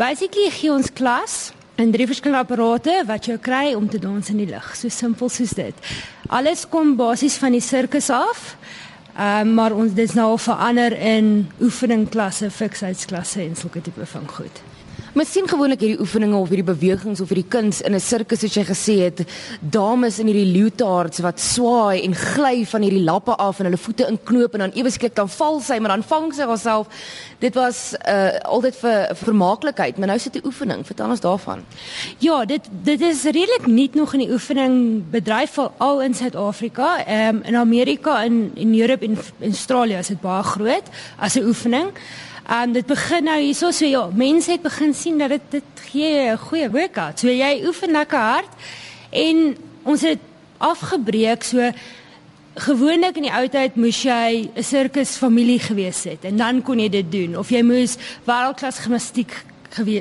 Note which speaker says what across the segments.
Speaker 1: Basically gee ons klas in drie verskillende apparate wat jy kry om te dans in die lug. So simpel soos dit. Alles kom basies van die sirkus af. Ehm uh, maar ons dis nou verander in oefeningklasse, fiksheidsklasse en sulke tipe van goed.
Speaker 2: Mens sien gewoonlik hierdie oefeninge of hierdie bewegings of hierdie kuns in 'n sirkus soos jy gesê het, dames in hierdie leotards wat swaai en gly van hierdie lappe af en hulle voete inknoop en dan ewe skielik dan val sy, maar dan vang sy haarself. Dit was uh altyd vir vermaaklikheid, maar nou sit 'n oefening. Vertel ons daarvan.
Speaker 1: Ja, dit dit is redelik nuut nog in die oefening bedryf al in Suid-Afrika. Ehm um, in Amerika en in Europa en in Australië is dit baie groot as 'n oefening. Um dit begin nou hierso so ja, mense het begin sien dat dit dit gee 'n goeie workout. So jy oefen lekker hard en ons het afgebreek so gewoonlik in die ou tyd moes jy 'n sirkus familie gewees het en dan kon jy dit doen of jy moes wêreldklas gimnastiek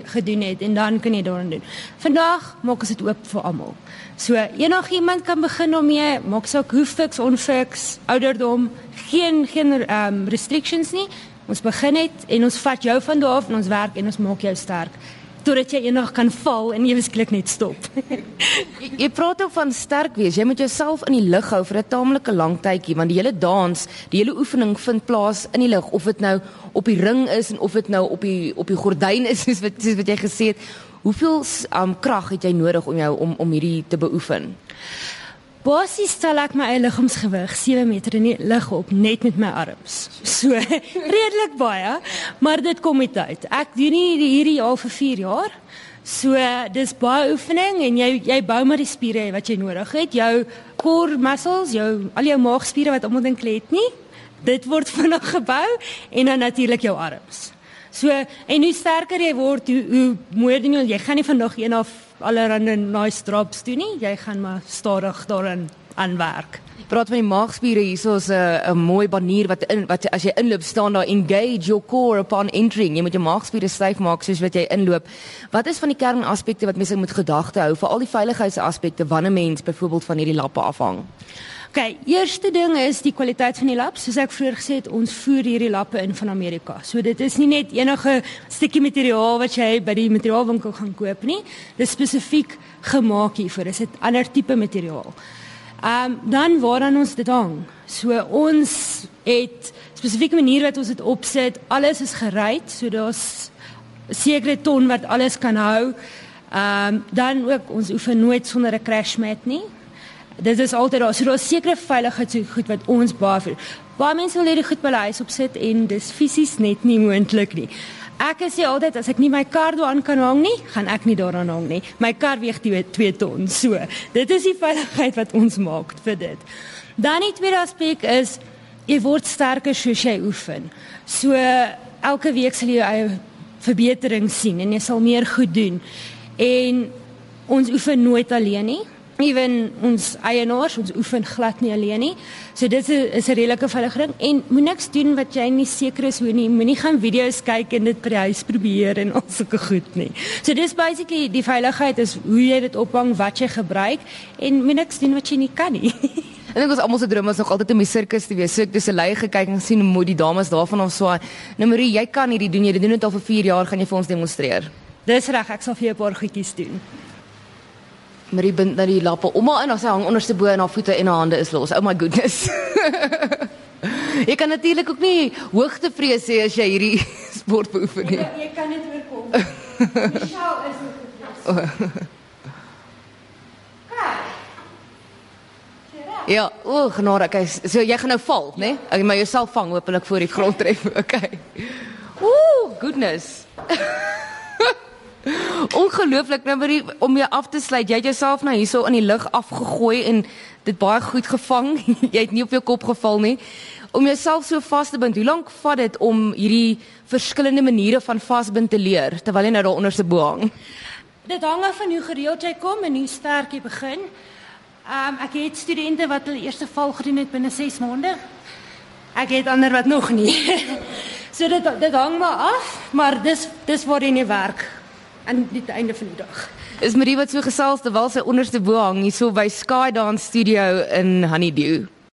Speaker 1: gedoen het en dan kan jy daarin doen. Vandag maak ons dit oop vir almal. So enigiemand kan begin om mee, maak saak hoe fiks onfiks, ouderdom, geen geen um, restrictions nie. Ons begin net en ons vat jou van daar af en ons werk en ons maak jou sterk totdat jy eendag kan val en ewesklik net stop.
Speaker 2: jy, jy praat ook van sterk wees. Jy moet jouself in die lug hou vir 'n taamlike lang tydjie want die hele dans, die hele oefening vind plaas in die lug of dit nou op die ring is en of dit nou op die op die gordyn is soos wat soos wat jy gesê het. Hoeveel um, krag het jy nodig om jou om om hierdie te beoefen?
Speaker 1: Basies stel ek my eie liggaamsgewig 7 meter in die lug op net met my arms. So redelik baie, maar dit kom met tyd. Ek doen nie hierdie al vir 4 jaar. So dis baie oefening en jy jy bou maar die spiere wat jy nodig het. Jou core muscles, jou al jou maagspiere wat almal dink het nie. Dit word vinnig gebou en dan natuurlik jou arms. So en hoe sterker jy word, hoe, hoe mooier ding jy gaan nie vandag een of allerhande nice drops doen nie. Jy gaan maar stadig daarin aanwerk.
Speaker 2: Praat van die maagspiere hierso is 'n 'n mooi banier wat in wat as jy inloop staan daar engage your core upon entering. Jy moet jou maagspiere styf maak soos wat jy inloop. Wat is van die kernaspekte wat mense moet gedagte hou vir al die veiligheidsaspekte wanneer mens byvoorbeeld van hierdie lappe afhang?
Speaker 1: OK, eerste ding is die kwaliteit van die lap. Soos ek vroeër gesê het, ons voer hierdie lappe in van Amerika. So dit is nie net enige stukkie materiaal wat jy by die materiaalwinkel gaan koop nie. Dit is spesifiek gemaak hiervoor. Dit is 'n ander tipe materiaal. Ehm um, dan waar dan ons dit hang. So ons het spesifieke maniere wat ons dit opsit. Alles is gereed, so daar's sekere ton wat alles kan hou. Ehm um, dan ook ons oefen nooit sonder 'n crash mat nie dit is altyd daar so daar sekere veiligheid so goed wat ons baie vir baie mense wil hê die goed by hulle huis opsit en dis fisies net nie moontlik nie. Ek sê altyd as ek nie my kar daaraan kan hang nie, gaan ek nie daaraan hang nie. My kar weeg 2 ton. So, dit is die veiligheid wat ons maak vir dit. Dan die tweede aspek is jy word sterker soos jy oefen. So elke week sal jy 'n verbetering sien en jy sal meer goed doen. En ons oefen nooit alleen nie ewen ons eienaars ons oefen glad nie alleen nie. So dit is 'n redelike veilige ding en moet niks doen wat jy nie seker is hoe nie. Moenie gaan video's kyk en dit by die huis probeer en al sulke goed nie. So dis basically die veiligheid is hoe jy dit ophang, wat jy gebruik en moet niks doen wat jy nie kan nie.
Speaker 2: En ek was almal se droom was nog altyd om die sirkus te wees. So ek dis 'n lei gekyk en gesien hoe die dames daarvan af swaai. Nou Marie, jy kan hierdie doen. Jy doen dit al vir 4 jaar. Gaan jy vir ons demonstreer?
Speaker 1: Dis reg. Ek sal vir jou 'n paar goedjies doen.
Speaker 2: Marie bind nou die lappe haar in haar hang onderste bo en haar voete en haar hande is los. Oh my goodness. jy kan natuurlik ook nie hoogtevrees hê as jy hierdie sport beoefen nie.
Speaker 1: Jy, jy kan dit oorkom. Michelle is ook.
Speaker 2: Ja, o, oh, genade, okay. So jy gaan nou val, né? Nee? Ek maar jouself vang hopelik voor die grond tref. Okay. Ooh, goodness. Ongelooflik nou maar om jou af te sluit. Jy het jouself nou hierso in die lug afgegooi en dit baie goed gevang. jy het nie op jou kop geval nie. Om jouself so vas te bind. Hoe lank vat dit om hierdie verskillende maniere van vasbind te leer terwyl jy nou daar onder se bo hang?
Speaker 1: Dit hang af van hoe gereeld jy kom en hoe sterk jy begin. Ehm um, ek het studente wat hulle eerste val gedoen het binne 6 maande. Ek het ander wat nog nie. so dit dit hang maar af, maar dis dis waar jy nie werk aan die einde van die dag.
Speaker 2: Is Marie wat so gesels terwyl sy onderste bo hang hier so by Sky Dance Studio in Honeydew.